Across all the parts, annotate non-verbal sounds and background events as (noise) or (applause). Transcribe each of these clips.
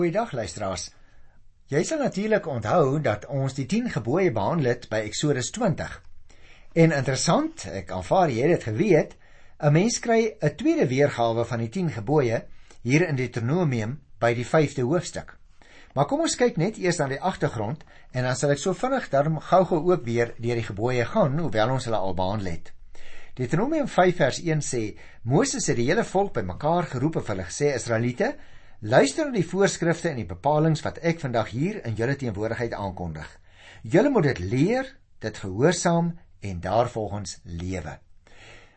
Goeiedag luisteraars. Jy sal natuurlik onthou dat ons die 10 gebooie behandel het by Eksodus 20. En interessant, ek aanvaar jy het dit geweet, 'n mens kry 'n tweede weergawe van die 10 gebooie hier in Deuteronomium by die 5de hoofstuk. Maar kom ons kyk net eers na die agtergrond en dan sal ek so vinnig daarom gou-gou ook weer deur die gebooie gaan, hoewel ons hulle al behandel het. Deuteronomium 5 vers 1 sê: Moses het die hele volk bymekaar geroep en hulle gesê: Israeliete, Luister na die voorskrifte en die bepalinge wat ek vandag hier in julle teenwoordigheid aankondig. Julle moet dit leer, dit gehoorsaam en daarvolgens lewe.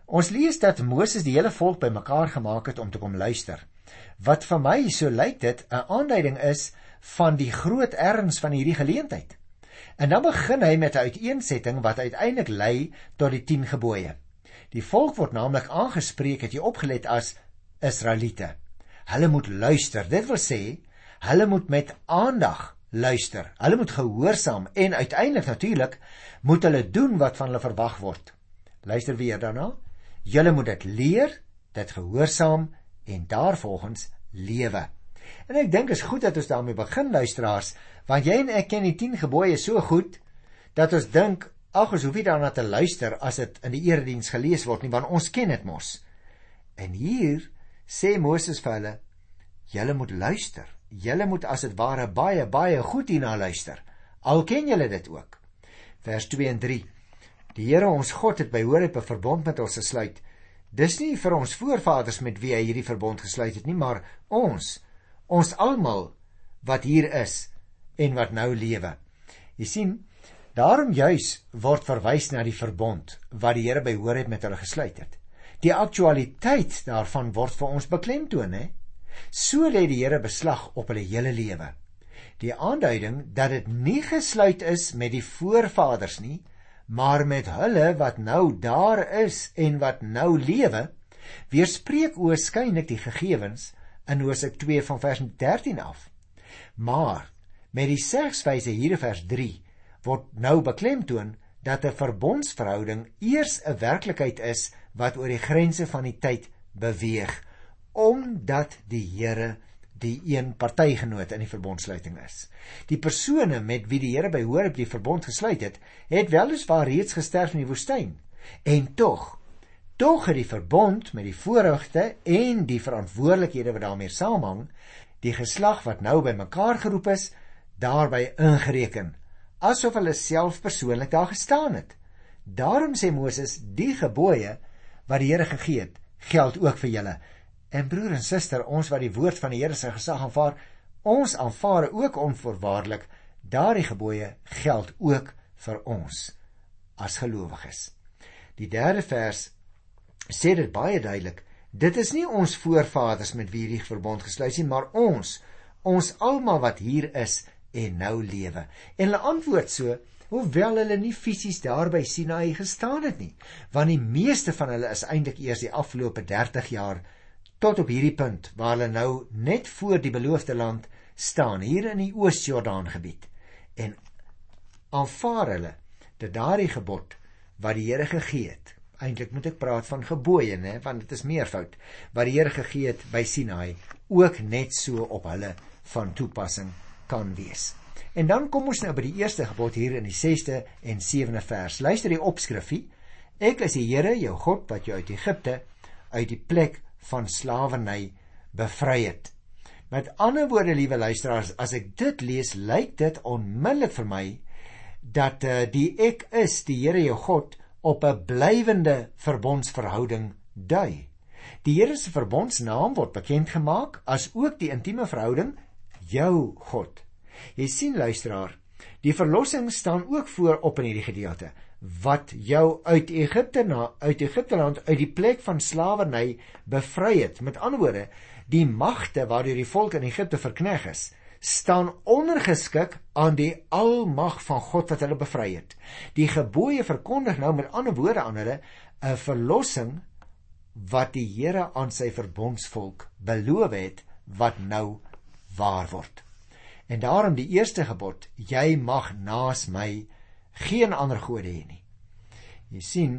Ons lees dat Moses die hele volk bymekaar gemaak het om te kom luister. Wat vir my so lyk dit 'n aanduiding is van die groot erns van hierdie geleentheid. En dan begin hy met 'n uiteensetting wat uiteindelik lei tot die 10 gebooie. Die volk word naamlik aangespreek het jy opgelet as Israeliete. Hulle moet luister. Dit wil sê, hulle moet met aandag luister. Hulle moet gehoorsaam en uiteindelik natuurlik moet hulle doen wat van hulle verwag word. Luister weer daarna. Julle moet dit leer, dit gehoorsaam en daarvolgens lewe. En ek dink is goed dat ons daarmee begin luisteraars, want jy en ek ken die 10 gebooie so goed dat ons dink ag ons hoef nie daarna te luister as dit in die erediens gelees word nie, want ons ken dit mos. En hier sê Moses vir hulle: "Julle moet luister. Julle moet as dit ware baie baie goed hierna luister. Al ken julle dit ook." Vers 2 en 3. Die Here ons God het by Horeb 'n verbond met ons gesluit. Dis nie vir ons voorvaders met wie hy hierdie verbond gesluit het nie, maar ons, ons almal wat hier is en wat nou lewe. Jy sien, daarom juis word verwys na die verbond wat die Here by Horeb met hulle gesluit het die aktualiteit daarvan word vir ons beklemtoon, hè? So lê die Here beslag op hulle hele lewe. Die aanduiding dat dit nie gesluit is met die voorvaders nie, maar met hulle wat nou daar is en wat nou lewe, weerspreek oorskynlik die gegevens in Hosea 2 van vers 13 af. Maar met die segswyse hier in vers 3 word nou beklemtoon dat 'n verbondsverhouding eers 'n werklikheid is wat oor die grense van die tyd beweeg omdat die Here die een partygenoot in die verbondsluiting is. Die persone met wie die Here by Horeb die verbond gesluit het, het weliswaar reeds gesterf in die woestyn. En tog, tog het die verbond met die voorregte en die verantwoordelikhede wat daarmee saamhang, die geslag wat nou bymekaar geroep is, daarbey ingereken asof hulle self persoonlik daar gestaan het. Daarom sê Moses die gebooie wat die Here gegee het, geld ook vir julle. En broer en suster, ons wat die woord van die Here se gesag aanvaar, ons aanvaar ook onvoorwaardelik daardie gebooie geld ook vir ons as gelowiges. Die derde vers sê dit baie duidelik. Dit is nie ons voorvaders met wie hierdie verbond gesluit is, maar ons, ons almal wat hier is en nou lewe. En hulle antwoord so, hoewel hulle nie fisies daar by Sinaï gestaan het nie, want die meeste van hulle is eintlik eers die afgelope 30 jaar tot op hierdie punt waar hulle nou net voor die beloofde land staan hier in die Oos-Jordaan gebied. En aanvaar hulle dat daardie gebod wat die Here gegee het, eintlik moet ek praat van gebooie, né, want dit is meervoud, wat die Here gegee het by Sinaï, ook net so op hulle van toepassing kan wees. En dan kom ons nou by die eerste gebod hier in die 6de en 7de vers. Luister die opskrifie. Ek is die Here jou God wat jou uit Egipte uit die plek van slawerny bevry het. Met ander woorde, liewe luisteraars, as ek dit lees, lyk dit onmiddellik vir my dat uh, die ek is die Here jou God op 'n blywende verbondsverhouding dui. Die Here se verbondsnaam word bekend gemaak as ook die intieme verhouding jou God. Jy sien luisteraar, die verlossing staan ook voor op in hierdie gedeelte wat jou uit Egipte na uit Egipte land uit die plek van slawerny bevry het. Met ander woorde, die magte waardeur die volk in Egipte verkneg is, staan ondergeskik aan die almag van God wat hulle bevry het. Die gebooie verkondig nou met ander woorde aan hulle 'n verlossing wat die Here aan sy verbondsvolk beloof het wat nou waar word. En daarom die eerste gebod: Jy mag naas my geen ander gode hê nie. Jy sien,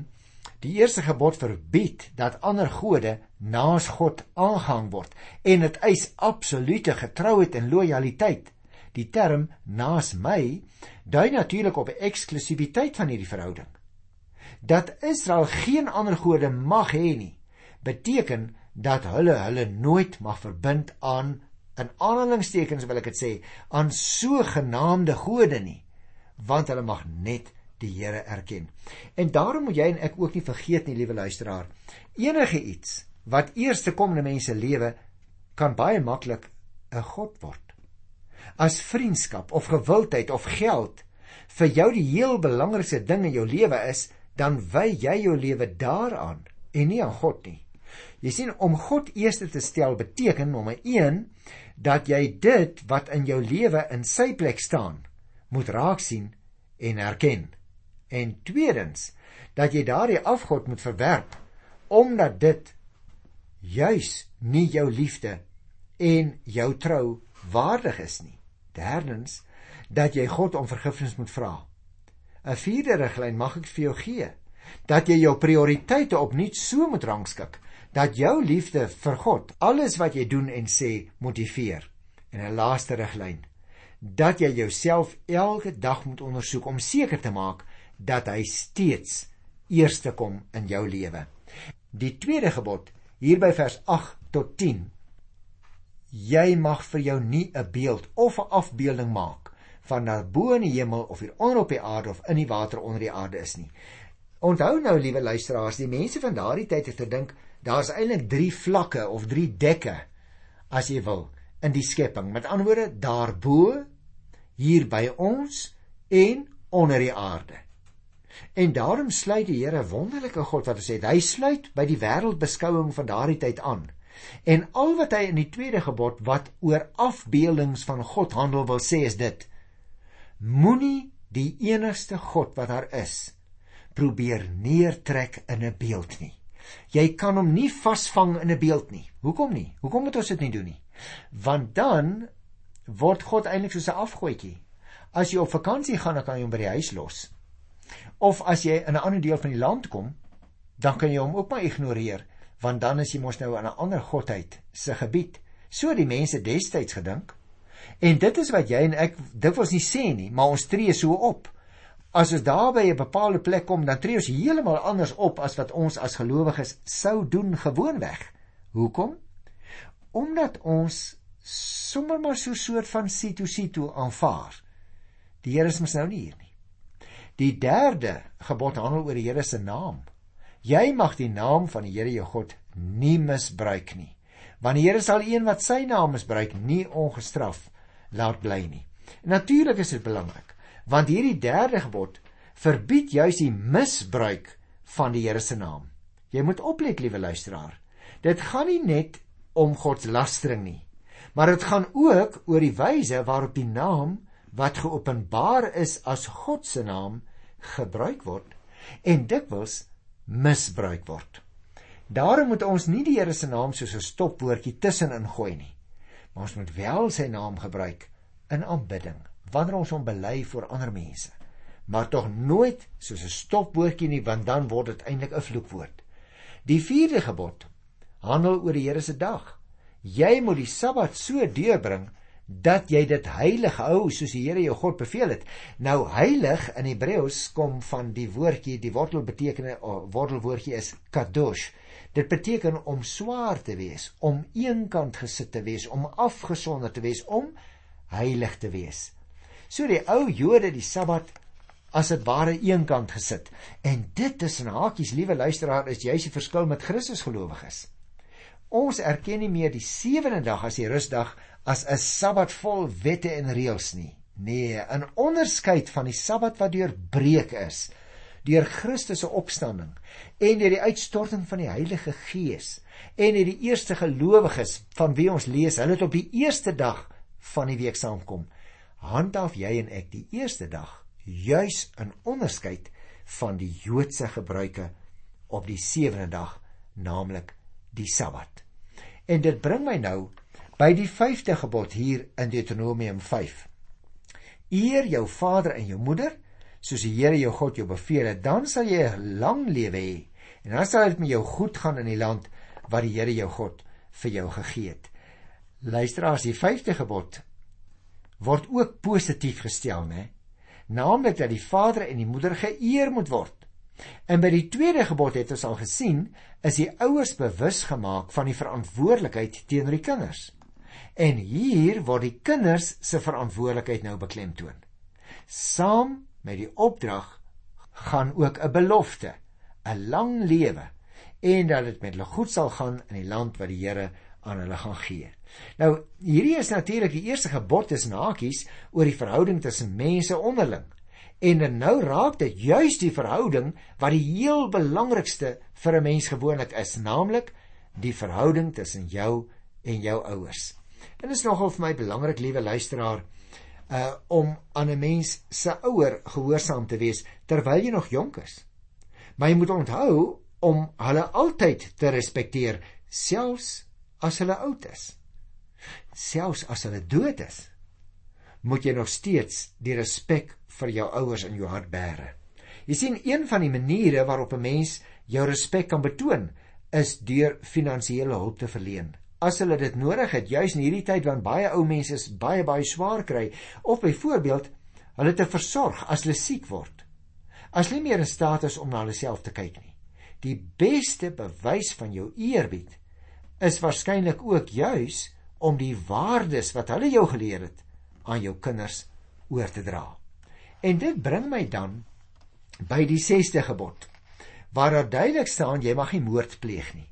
Die eerste gebod verbied dat ander gode naas God aangehang word en dit eis absolute getrouheid en lojaliteit. Die term naas my dui natuurlik op eksklusiwiteit van hierdie verhouding. Dat Israel geen ander gode mag hê nie, beteken dat hulle hulle nooit mag verbind aan in aanhalingstekens wil ek dit sê aan sogenaamde gode nie want hulle mag net die Here erken. En daarom moet jy en ek ook nie vergeet nie, liewe luisteraar, enige iets wat eers te kom in 'n mens se lewe kan baie maklik 'n god word. As vriendskap of gewildheid of geld vir jou die heel belangrikste ding in jou lewe is, dan wy jy jou lewe daaraan en nie aan God nie. Jy sien om God eerste te stel beteken nommer 1 dat jy dit wat in jou lewe in sy plek staan moet raak sien en erken. En tweedens dat jy daardie afgod moet verwerp omdat dit juis nie jou liefde en jou trou waardig is nie. Derdens dat jy God om vergifnis moet vra. 'n Vierde riglyn mag ek vir jou gee dat jy jou prioriteite opnuut so moet rangskik dat jou liefde vir God alles wat jy doen en sê motiveer. En 'n laaste riglyn dat jy jouself elke dag moet ondersoek om seker te maak dat hy steeds eerste kom in jou lewe. Die tweede gebod hier by vers 8 tot 10. Jy mag vir jou nie 'n beeld of 'n afbeelding maak van na bo in die hemel of hier onder op die aarde of in die water onder die aarde is nie. Onthou nou liewe luisteraars, die mense van daardie tyd het gedink daar's eintlik 3 vlakke of 3 dekke as jy wil in die skepping. Met ander woorde, daarbo hier by ons en onder die aarde. En daarom sluit die Here wonderlike God wat sê hy sluit by die wêreldbeskouing van daardie tyd aan. En al wat hy in die tweede gebod wat oor afbeeldings van God handel wil sê is dit: Moenie die enigste God wat daar is probeer neertrek in 'n beeld nie. Jy kan hom nie vasvang in 'n beeld nie. Hoekom nie? Hoekom moet ons dit nie doen nie? Want dan word God eintlik soos 'n afgoetjie. As jy op vakansie gaan, dan kan jy hom by die huis los. Of as jy in 'n ander deel van die land kom, dan kan jy hom ook maar ignoreer, want dan is jy mos nou in 'n ander godheid se gebied. So die mense destyds gedink. En dit is wat jy en ek dikwels nie sê nie, maar ons tree so op. As ons daar by 'n bepaalde plek kom, dan tree ons heeltemal anders op as wat ons as gelowiges sou doen gewoonweg. Hoekom? Omdat ons sommer maar so 'n soort van situ situ aanvaar. Die Here is mos nou nie hier nie. Die derde gebod handel oor die Here se naam. Jy mag die naam van die Here jou God nie misbruik nie. Want die Here sal een wat sy naam misbruik nie ongestraf laat bly nie. Natuurlik is dit belangrik, want hierdie derde gebod verbied juis die misbruik van die Here se naam. Jy moet oplet, liewe luisteraar. Dit gaan nie net om godslastering nie maar dit gaan ook oor die wyse waarop die naam wat geopenbaar is as God se naam gebruik word en dikwels misbruik word. Daarom moet ons nie die Here se naam soos 'n stopwoordjie tussenin gooi nie. Maar ons moet wel sy naam gebruik in aanbidding wanneer ons hom bely voor ander mense. Maar tog nooit soos 'n stopwoordjie nie want dan word dit eintlik 'n vloekwoord. Die vierde gebod handel oor die Here se dag jy moet die Sabbat so deurbring dat jy dit heilig hou soos die Here jou God beveel het. Nou heilig in Hebreëus kom van die woordjie, die wortel beteken oh, wortelwoordjie is kadosh. Dit beteken om swaar te wees, om eenkant gesit te wees, om afgesonder te wees, om heilig te wees. So die ou Jode die Sabbat as dit ware eenkant gesit. En dit tussen hakies, liewe luisteraar, is juis die verskil met Christus gelowiges. Ons erken nie meer die sewende dag as die rusdag as 'n Sabbat vol wette en reëls nie. Nee, 'n onderskeid van die Sabbat wat deurbreek is deur Christus se opstanding en deur die uitstorting van die Heilige Gees en deur die eerste gelowiges van wie ons lees, hulle het op die eerste dag van die week saamkom. Handhaaf jy en ek die eerste dag juis 'n onderskeid van die Joodse gebruike op die sewende dag, naamlik die Sabbat. En dit bring my nou by die 5de gebod hier in Deuteronomium 5. Eer jou vader en jou moeder soos die Here jou God jou beveel het, dan sal jy lang lewe hê En dan sal dit met jou goed gaan in die land wat die Here jou God vir jou gegee het. Luisteraars, die 5de gebod word ook positief gestel, né? Naamlik dat die vader en die moeder geëer moet word. En by die tweede gebod het ons al gesien, is die ouers bewus gemaak van die verantwoordelikheid teenoor die kinders. En hier word die kinders se verantwoordelikheid nou beklemtoon. Saam met die opdrag gaan ook 'n belofte, 'n lang lewe en dat dit met hulle goed sal gaan in die land wat die Here aan hulle gaan gee. Nou, hierdie is natuurlik die eerste gebod tussen hakies oor die verhouding tussen mense onderling. En nou raak dit juis die verhouding wat die heel belangrikste vir 'n mens gewoonlik is, naamlik die verhouding tussen jou en jou ouers. En dit is nogal vir my belangrik, liewe luisteraar, uh om aan 'n mens se ouer gehoorsaam te wees terwyl jy nog jonk is. Maar jy moet onthou om hulle altyd te respekteer, selfs as hulle oud is. Selfs as hulle dood is, moet jy nog steeds die respek vir jou ouers in jou hart bære. Jy sien een van die maniere waarop 'n mens jou respek kan betoon, is deur finansiële hulp te verleen. As hulle dit nodig het, juis in hierdie tyd wanneer baie ou mense baie baie swaar kry, of byvoorbeeld hulle te versorg as hulle siek word. As hulle nie meer in staat is om na hulle self te kyk nie. Die beste bewys van jou eerbied is waarskynlik ook juis om die waardes wat hulle jou geleer het aan jou kinders oor te dra. En dit bring my dan by die 6ste gebod waar daar duidelik staan jy mag nie moord pleeg nie.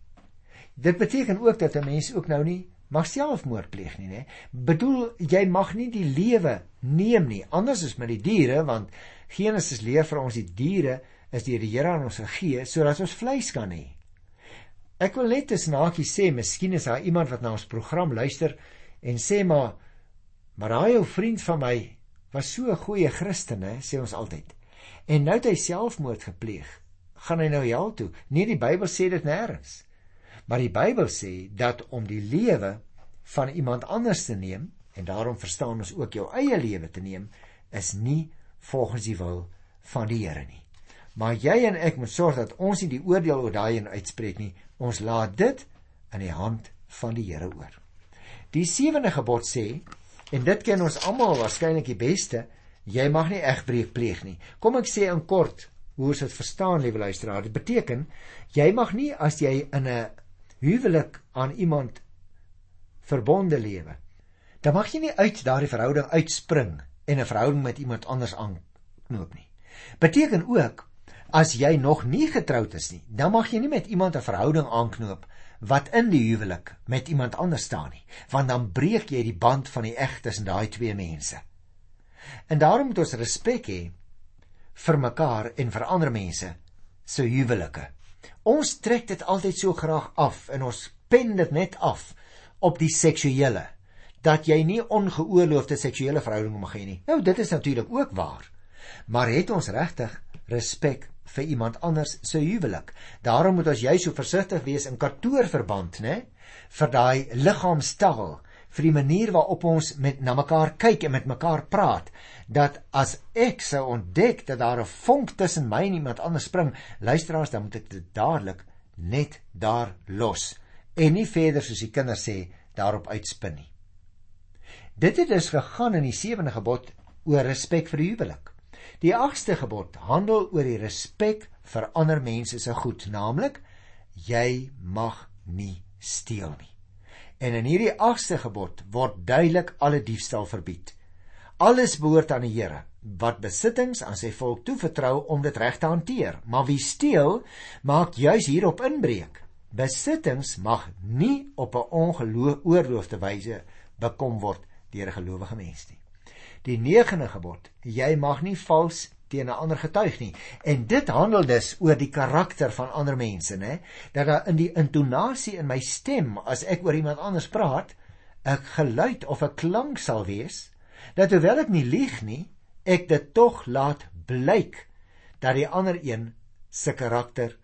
Dit beteken ook dat 'n mens ook nou nie mag selfmoord pleeg nie, né? Bedoel jy mag nie die lewe neem nie, anders is met die diere want Genesis leer vir ons die diere is deur die Here aan ons gegee sodat ons vleis kan hê. Ek wil net 'n snaakie sê, miskien is daar iemand wat na ons program luister en sê maar maar daai ou vriend van my was so 'n goeie Christen, hè, sê ons altyd. En nou het hy selfmoord gepleeg. Gaan hy nou hel toe? Nee, die Bybel sê dit nêrens. Maar die Bybel sê dat om die lewe van iemand anders te neem en daarom verstaan ons ook jou eie lewe te neem is nie volgens die wil van die Here nie. Maar jy en ek moet sorg dat ons nie die oordeel oor daai een uitspreek nie. Ons laat dit in die hand van die Here oor. Die sewende gebod sê en dit ken ons almal waarskynlik die beste, jy mag nie egbreek pleeg nie. Kom ek sê in kort hoe ons dit verstaan, liewe luisteraar. Dit beteken jy mag nie as jy in 'n huwelik aan iemand verbonde lewe, dan mag jy nie uit daardie verhouding uitspring en 'n verhouding met iemand anders aanknoop nie. Beteken ook As jy nog nie getroud is nie, dan mag jy nie met iemand 'n verhouding aanknoop wat in die huwelik met iemand anders staan nie, want dan breek jy die band van die eg tussen daai twee mense. En daarom moet ons respek hê vir mekaar en vir ander mense se huwelike. Ons trek dit altyd so graag af en ons pen dit net af op die seksuele dat jy nie ongeoorloofde seksuele verhoudinge mag hê nie. Nou dit is natuurlik ook waar. Maar het ons regtig respek vir iemand anders se huwelik. Daarom moet ons jy so versigtig wees in kantoorverband, né? vir daai liggaamstaal, vir die manier waarop ons met na mekaar kyk en met mekaar praat, dat as ek sou ontdek dat daar 'n vonk tussen my en iemand anders spring, luisteraars, dan moet ek dit dadelik net daar los en nie verder soos die kinders sê daarop uitspin nie. Dit het dus gegaan in die sewende gebod oor respek vir die huwelik. Die 8ste gebod handel oor die respek vir ander mense se goed, naamlik jy mag nie steel nie. En in hierdie 8ste gebod word duidelik alle diefstal verbied. Alles behoort aan die Here wat besittings aan sy volk toevertrou om dit reg te hanteer. Maar wie steel, maak juis hierop inbreuk. Besittings mag nie op 'n ongeloofde wyse bekom word deur 'n gelowige mens nie die 9de gebod. Jy mag nie vals teen 'n ander getuig nie. En dit handel dus oor die karakter van ander mense nê dat daar in die intonasie in my stem as ek oor iemand anders praat 'n geluid of 'n klank sal wees dat hoewel ek nie lieg nie ek dit tog laat blyk dat die ander een se karakter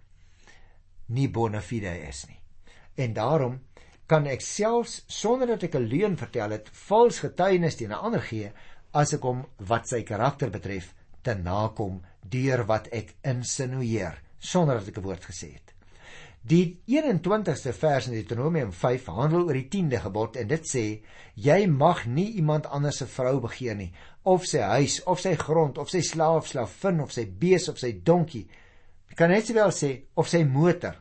nie bona fide is nie. En daarom kan ek selfs sonder dat ek 'n leuen vertel het vals getuienis teen 'n ander gee as ek hom wat sy karakter betref te nakom deur wat ek insinueer sonder dat ek 'n woord gesê het. Die 21ste vers in Deuteronomium 5 handel oor die 10de gebod en dit sê jy mag nie iemand anders se vrou begeer nie of sy huis of sy grond of sy slaaf slavin of sy bees of sy donkie. Kan net sowel sê of sy motor.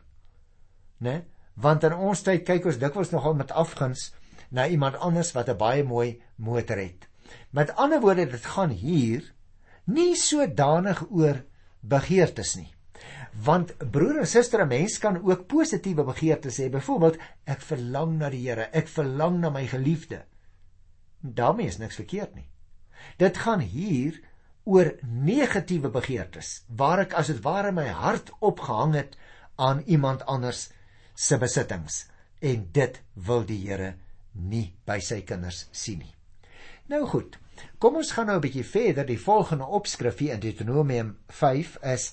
Né? Want in ons tyd kyk ons dikwels nogal met afguns na iemand anders wat 'n baie mooi motor het met ander woorde dit gaan hier nie sodanig oor begeertes nie Want broer en suster, 'n mens kan ook positiewe begeertes hê. Byvoorbeeld, ek verlang na die Here, ek verlang na my geliefde. daarmee is niks verkeerd nie. Dit gaan hier oor negatiewe begeertes waar ek as dit ware my hart opgehang het aan iemand anders se besittings en dit wil die Here nie by sy kinders sien nie. Nou goed. Kom ons gaan nou 'n bietjie verder. Die volgende opskrif hier in Deuteronomium 5 is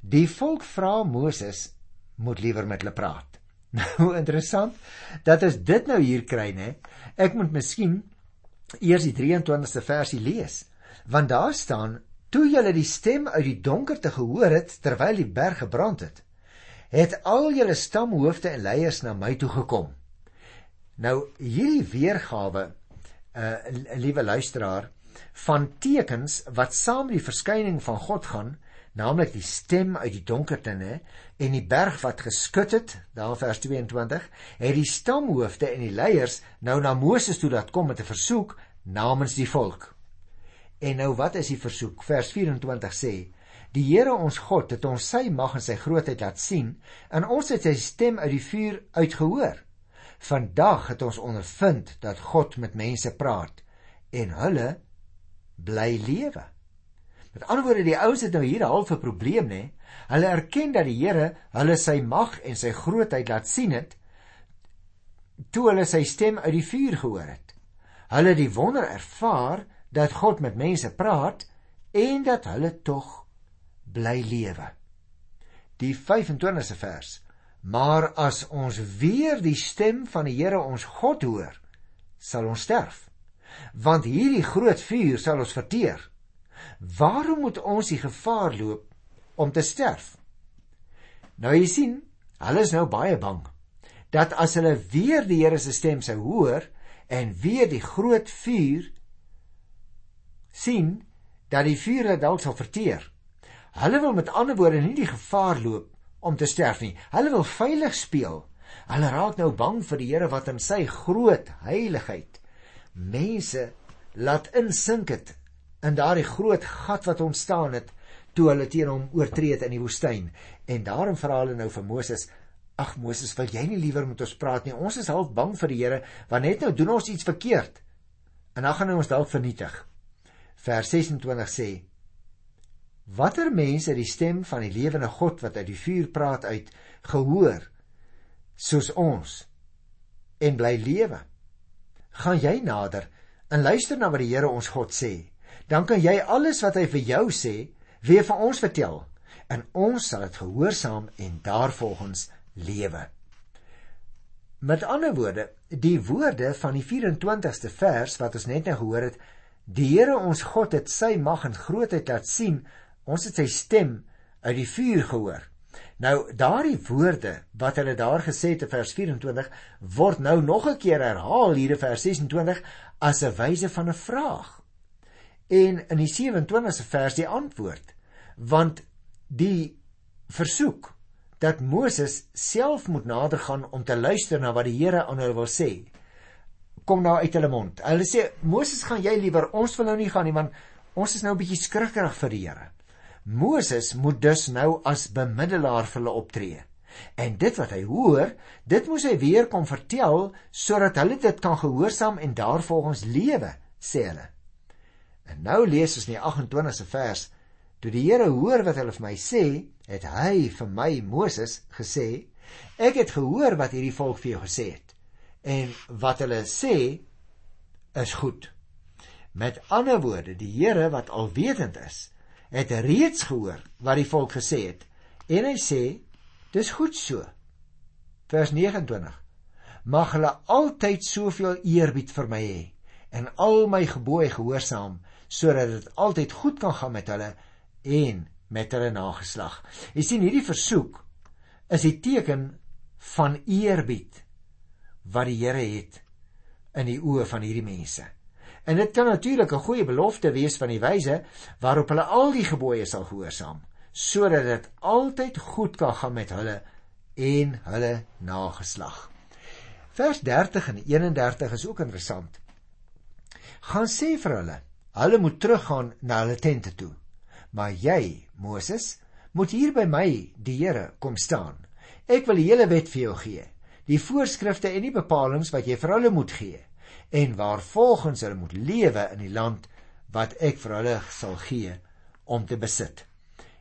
Die volk vra Moses moet liewer met hulle praat. (laughs) Nou interessant dat ons dit nou hier kry nê. Ek moet miskien eers die 23ste versie lees. Want daar staan: "Toe julle die stem uit die donkerte gehoor het terwyl die berg gebrand het, het al julle stamhoofde en leiers na my toe gekom." Nou hierdie weergawe uh, liewe luisteraar van tekens wat saam met die verskyning van God gaan naamlik die stem uit die donkerte nê en die berg wat geskud het daar vers 22 het die stamhoofde en die leiers nou na Moses toe laat kom met 'n versoek namens die volk. En nou wat is die versoek? Vers 24 sê die Here ons God het ons sy mag en sy grootheid laat sien en ons het sy stem uit die vuur uitgehoor vandag het ons ondervind dat God met mense praat en hulle bly lewe Met ander woorde, die ouens het nou hier 'n halfe probleem, nê? Hulle erken dat die Here hulle sy mag en sy grootheid laat sien het toe hulle sy stem uit die vuur gehoor het. Hulle die wonder ervaar dat God met mense praat en dat hulle tog bly lewe. Die 25ste vers. Maar as ons weer die stem van die Here ons God hoor, sal ons sterf. Want hierdie groot vuur sal ons verteer. Waarom moet ons die gevaar loop om te sterf? Nou jy sien, hulle is nou baie bang dat as hulle weer die Here se stem sou hoor en weer die groot vuur sien dat die vuur dalk sal verteer. Hulle wil met ander woorde nie die gevaar loop om te sterf nie. Hulle wil veilig speel. Hulle raak nou bang vir die Here wat in sy groot heiligheid mense laat insink het in daardie groot gat wat ontstaan het toe hulle teen hom oortree het in die woestyn. En daarom vra hulle nou vir Moses: "Ag Moses, wil jy nie liewer met ons praat nie? Ons is half bang vir die Here, want net nou doen ons iets verkeerd. En dan gaan hy ons dalk vernietig." Vers 26 sê: "Watter mense die stem van die lewende God wat uit die vuur praat uit gehoor soos ons en bly lewe? Gaan jy nader en luister na wat die Here ons God sê?" dan kan jy alles wat hy vir jou sê weer vir ons vertel en ons sal dit gehoorsaam en daarvolgens lewe. Met ander woorde, die woorde van die 24ste vers wat ons net nou gehoor het, die Here ons God het sy mag en grootheid laat sien, ons het sy stem uit die vuur gehoor. Nou daardie woorde wat hulle daar gesê het in vers 24 word nou nog 'n keer herhaal hier in vers 26 as 'n wyse van 'n vraag en in die 27ste vers die antwoord want die versoek dat Moses self moet nader gaan om te luister na wat die Here aan hulle wil sê kom nou uit hulle mond. Hulle sê Moses gaan jy liewer ons wil nou nie gaan nie want ons is nou 'n bietjie skrikkerig vir die Here. Moses moet dus nou as bemiddelaar vir hulle optree. En dit wat hy hoor, dit moet hy weer kom vertel sodat hulle dit kan gehoorsaam en daarvolgens lewe, sê hulle. En nou lees ons in die 28ste vers: Toe die Here hoor wat hulle vir my sê, het hy vir my Moses gesê: Ek het gehoor wat hierdie volk vir jou gesê het. En wat hulle sê is goed. Met ander woorde, die Here wat alwetend is, het reeds gehoor wat die volk gesê het. En hy sê: Dis goed so. Vers 29. Mag hulle altyd soveel eerbied vir my hê en al my gebooie gehoorsaam sodat dit altyd goed kan gaan met hulle en met hulle nageslag. Jy sien hierdie versoek is die teken van eerbied wat die Here het in die oë van hierdie mense. En dit kan natuurlik 'n goeie belofte wees van die wyse waarop hulle al die gebooie sal gehoorsaam, sodat dit altyd goed kan gaan met hulle en hulle nageslag. Vers 30 en 31 is ook interessant. Gaan sê vir hulle, hulle moet teruggaan na hulle tente toe. Maar jy, Moses, moet hier by my, die Here, kom staan. Ek wil die hele wet vir jou gee, die voorskrifte en die bepalinge wat jy vir hulle moet gee en waarvolgens hulle moet lewe in die land wat ek vir hulle sal gee om te besit.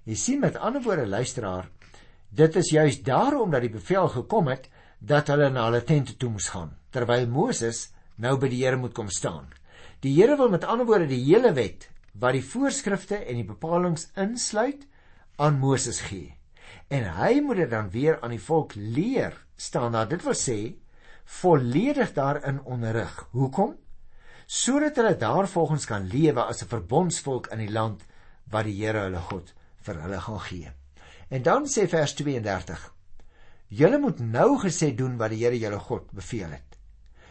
Jy sien met ander woorde luisteraar, dit is juis daarom dat die bevel gekom het dat hulle na hulle tente toe moes gaan, terwyl Moses nou by die Here moet kom staan. Die Here wil met ander woorde die hele wet wat die voorskrifte en die bepalinge insluit aan Moses gee. En hy moet dit dan weer aan die volk leer staan daar. Dit wil sê volledig daarin onderrig. Hoekom? Sodat hulle daarvolgens kan lewe as 'n verbondsvolk in die land wat die Here hulle God vir hulle gaan gee. En dan sê vers 32: Julle moet nou gesê doen wat die Here julle God beveel het.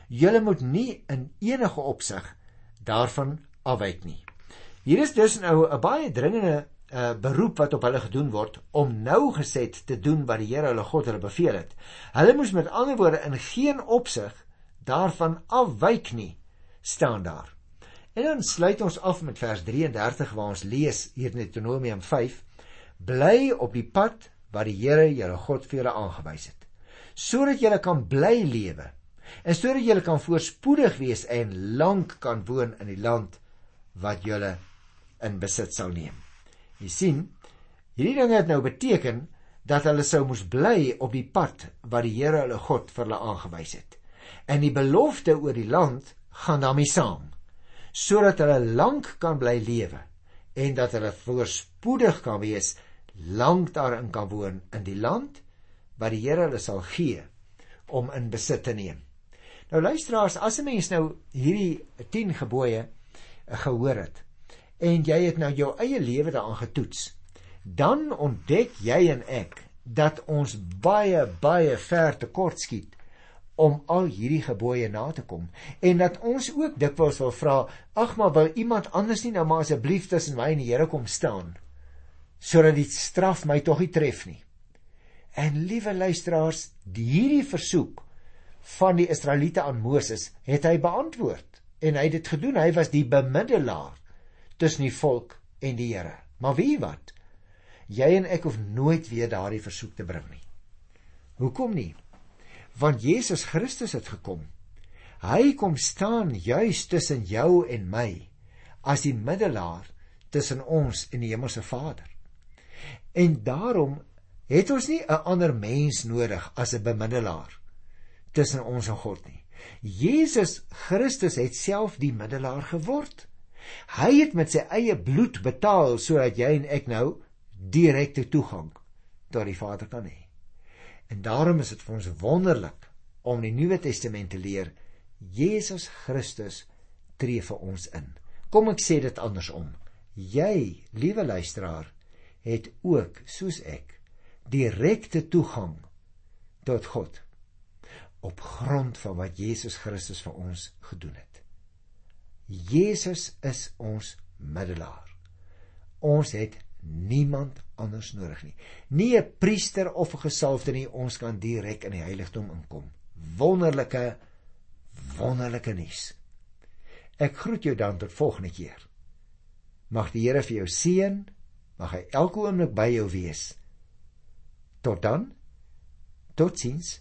Julle moet nie in enige opsig daarvan afwyk nie. Hier is dus nou 'n baie dringende uh, beroep wat op hulle gedoen word om nou geset te doen wat die Here hulle God hulle beveel het. Hulle moes met ander woorde in geen opsig daarvan afwyk nie staan daar. En dan sluit ons af met vers 33 waar ons lees hier in Deuteronomium 5: Bly op die pad wat die Here julle God vir julle aangewys het, sodat julle kan bly lewe en sodat julle kan voorspoedig wees en lank kan woon in die land wat julle in besit sal neem. Jy sien, hierdie dinge het nou beteken dat hulle sou moes bly op die pad wat die Here hulle God vir hulle aangewys het. En die belofte oor die land gaan daarmee saam, sodat hulle lank kan bly lewe en dat hulle voorspoedig kan wees, lank daarin kan woon in die land wat die Here hulle sal gee om in besit te neem. Nou luisteraars, as 'n mens nou hierdie 10 gebooie gehoor het, en jy het nou jou eie lewe daaraan getoets, dan ontdek jy en ek dat ons baie baie ver te kort skiet om al hierdie gebooie na te kom. En dat ons ook dikwels wil vra ag maar wil iemand anders nie nou maar asseblief tussen my en die Here kom staan sodat die straf my tog nie tref nie? En liewe luisteraars hierdie versoek van die Israeliete aan Moses het hy beantwoord en hy het dit gedoen. Hy was die bemiddelaar tussen die volk en die Here. Maar wie wat? Jy en ek hoef nooit weer daardie versoek te bring nie. Hoekom nie? Want Jesus Christus het gekom. Hy kom staan juis tussen jou en my as die middelaar tussen ons en die hemelse Vader. En daarom het ons nie 'n ander mens nodig as 'n bemiddelaar tussen ons en God nie. Jesus Christus het self die middelaar geword. Hy het met sy eie bloed betaal sodat jy en ek nou direkte toegang tot die Vader kan hê. En daarom is dit vir ons wonderlik om die Nuwe Testament te leer. Jesus Christus tree vir ons in. Kom ek sê dit andersom. Jy, liewe luisteraar, het ook soos ek direkte toegang tot God op grond van wat Jesus Christus vir ons gedoen het. Jesus is ons middelaar. Ons het niemand anders nodig nie. Nie 'n priester of 'n gesalfde nie, ons kan direk in die heiligdom inkom. Wonderlike wonderlike nuus. Ek groet jou dan tot volgende keer. Mag die Here vir jou seën, mag hy elke oomblik by jou wees. Tot dan. Totsiens.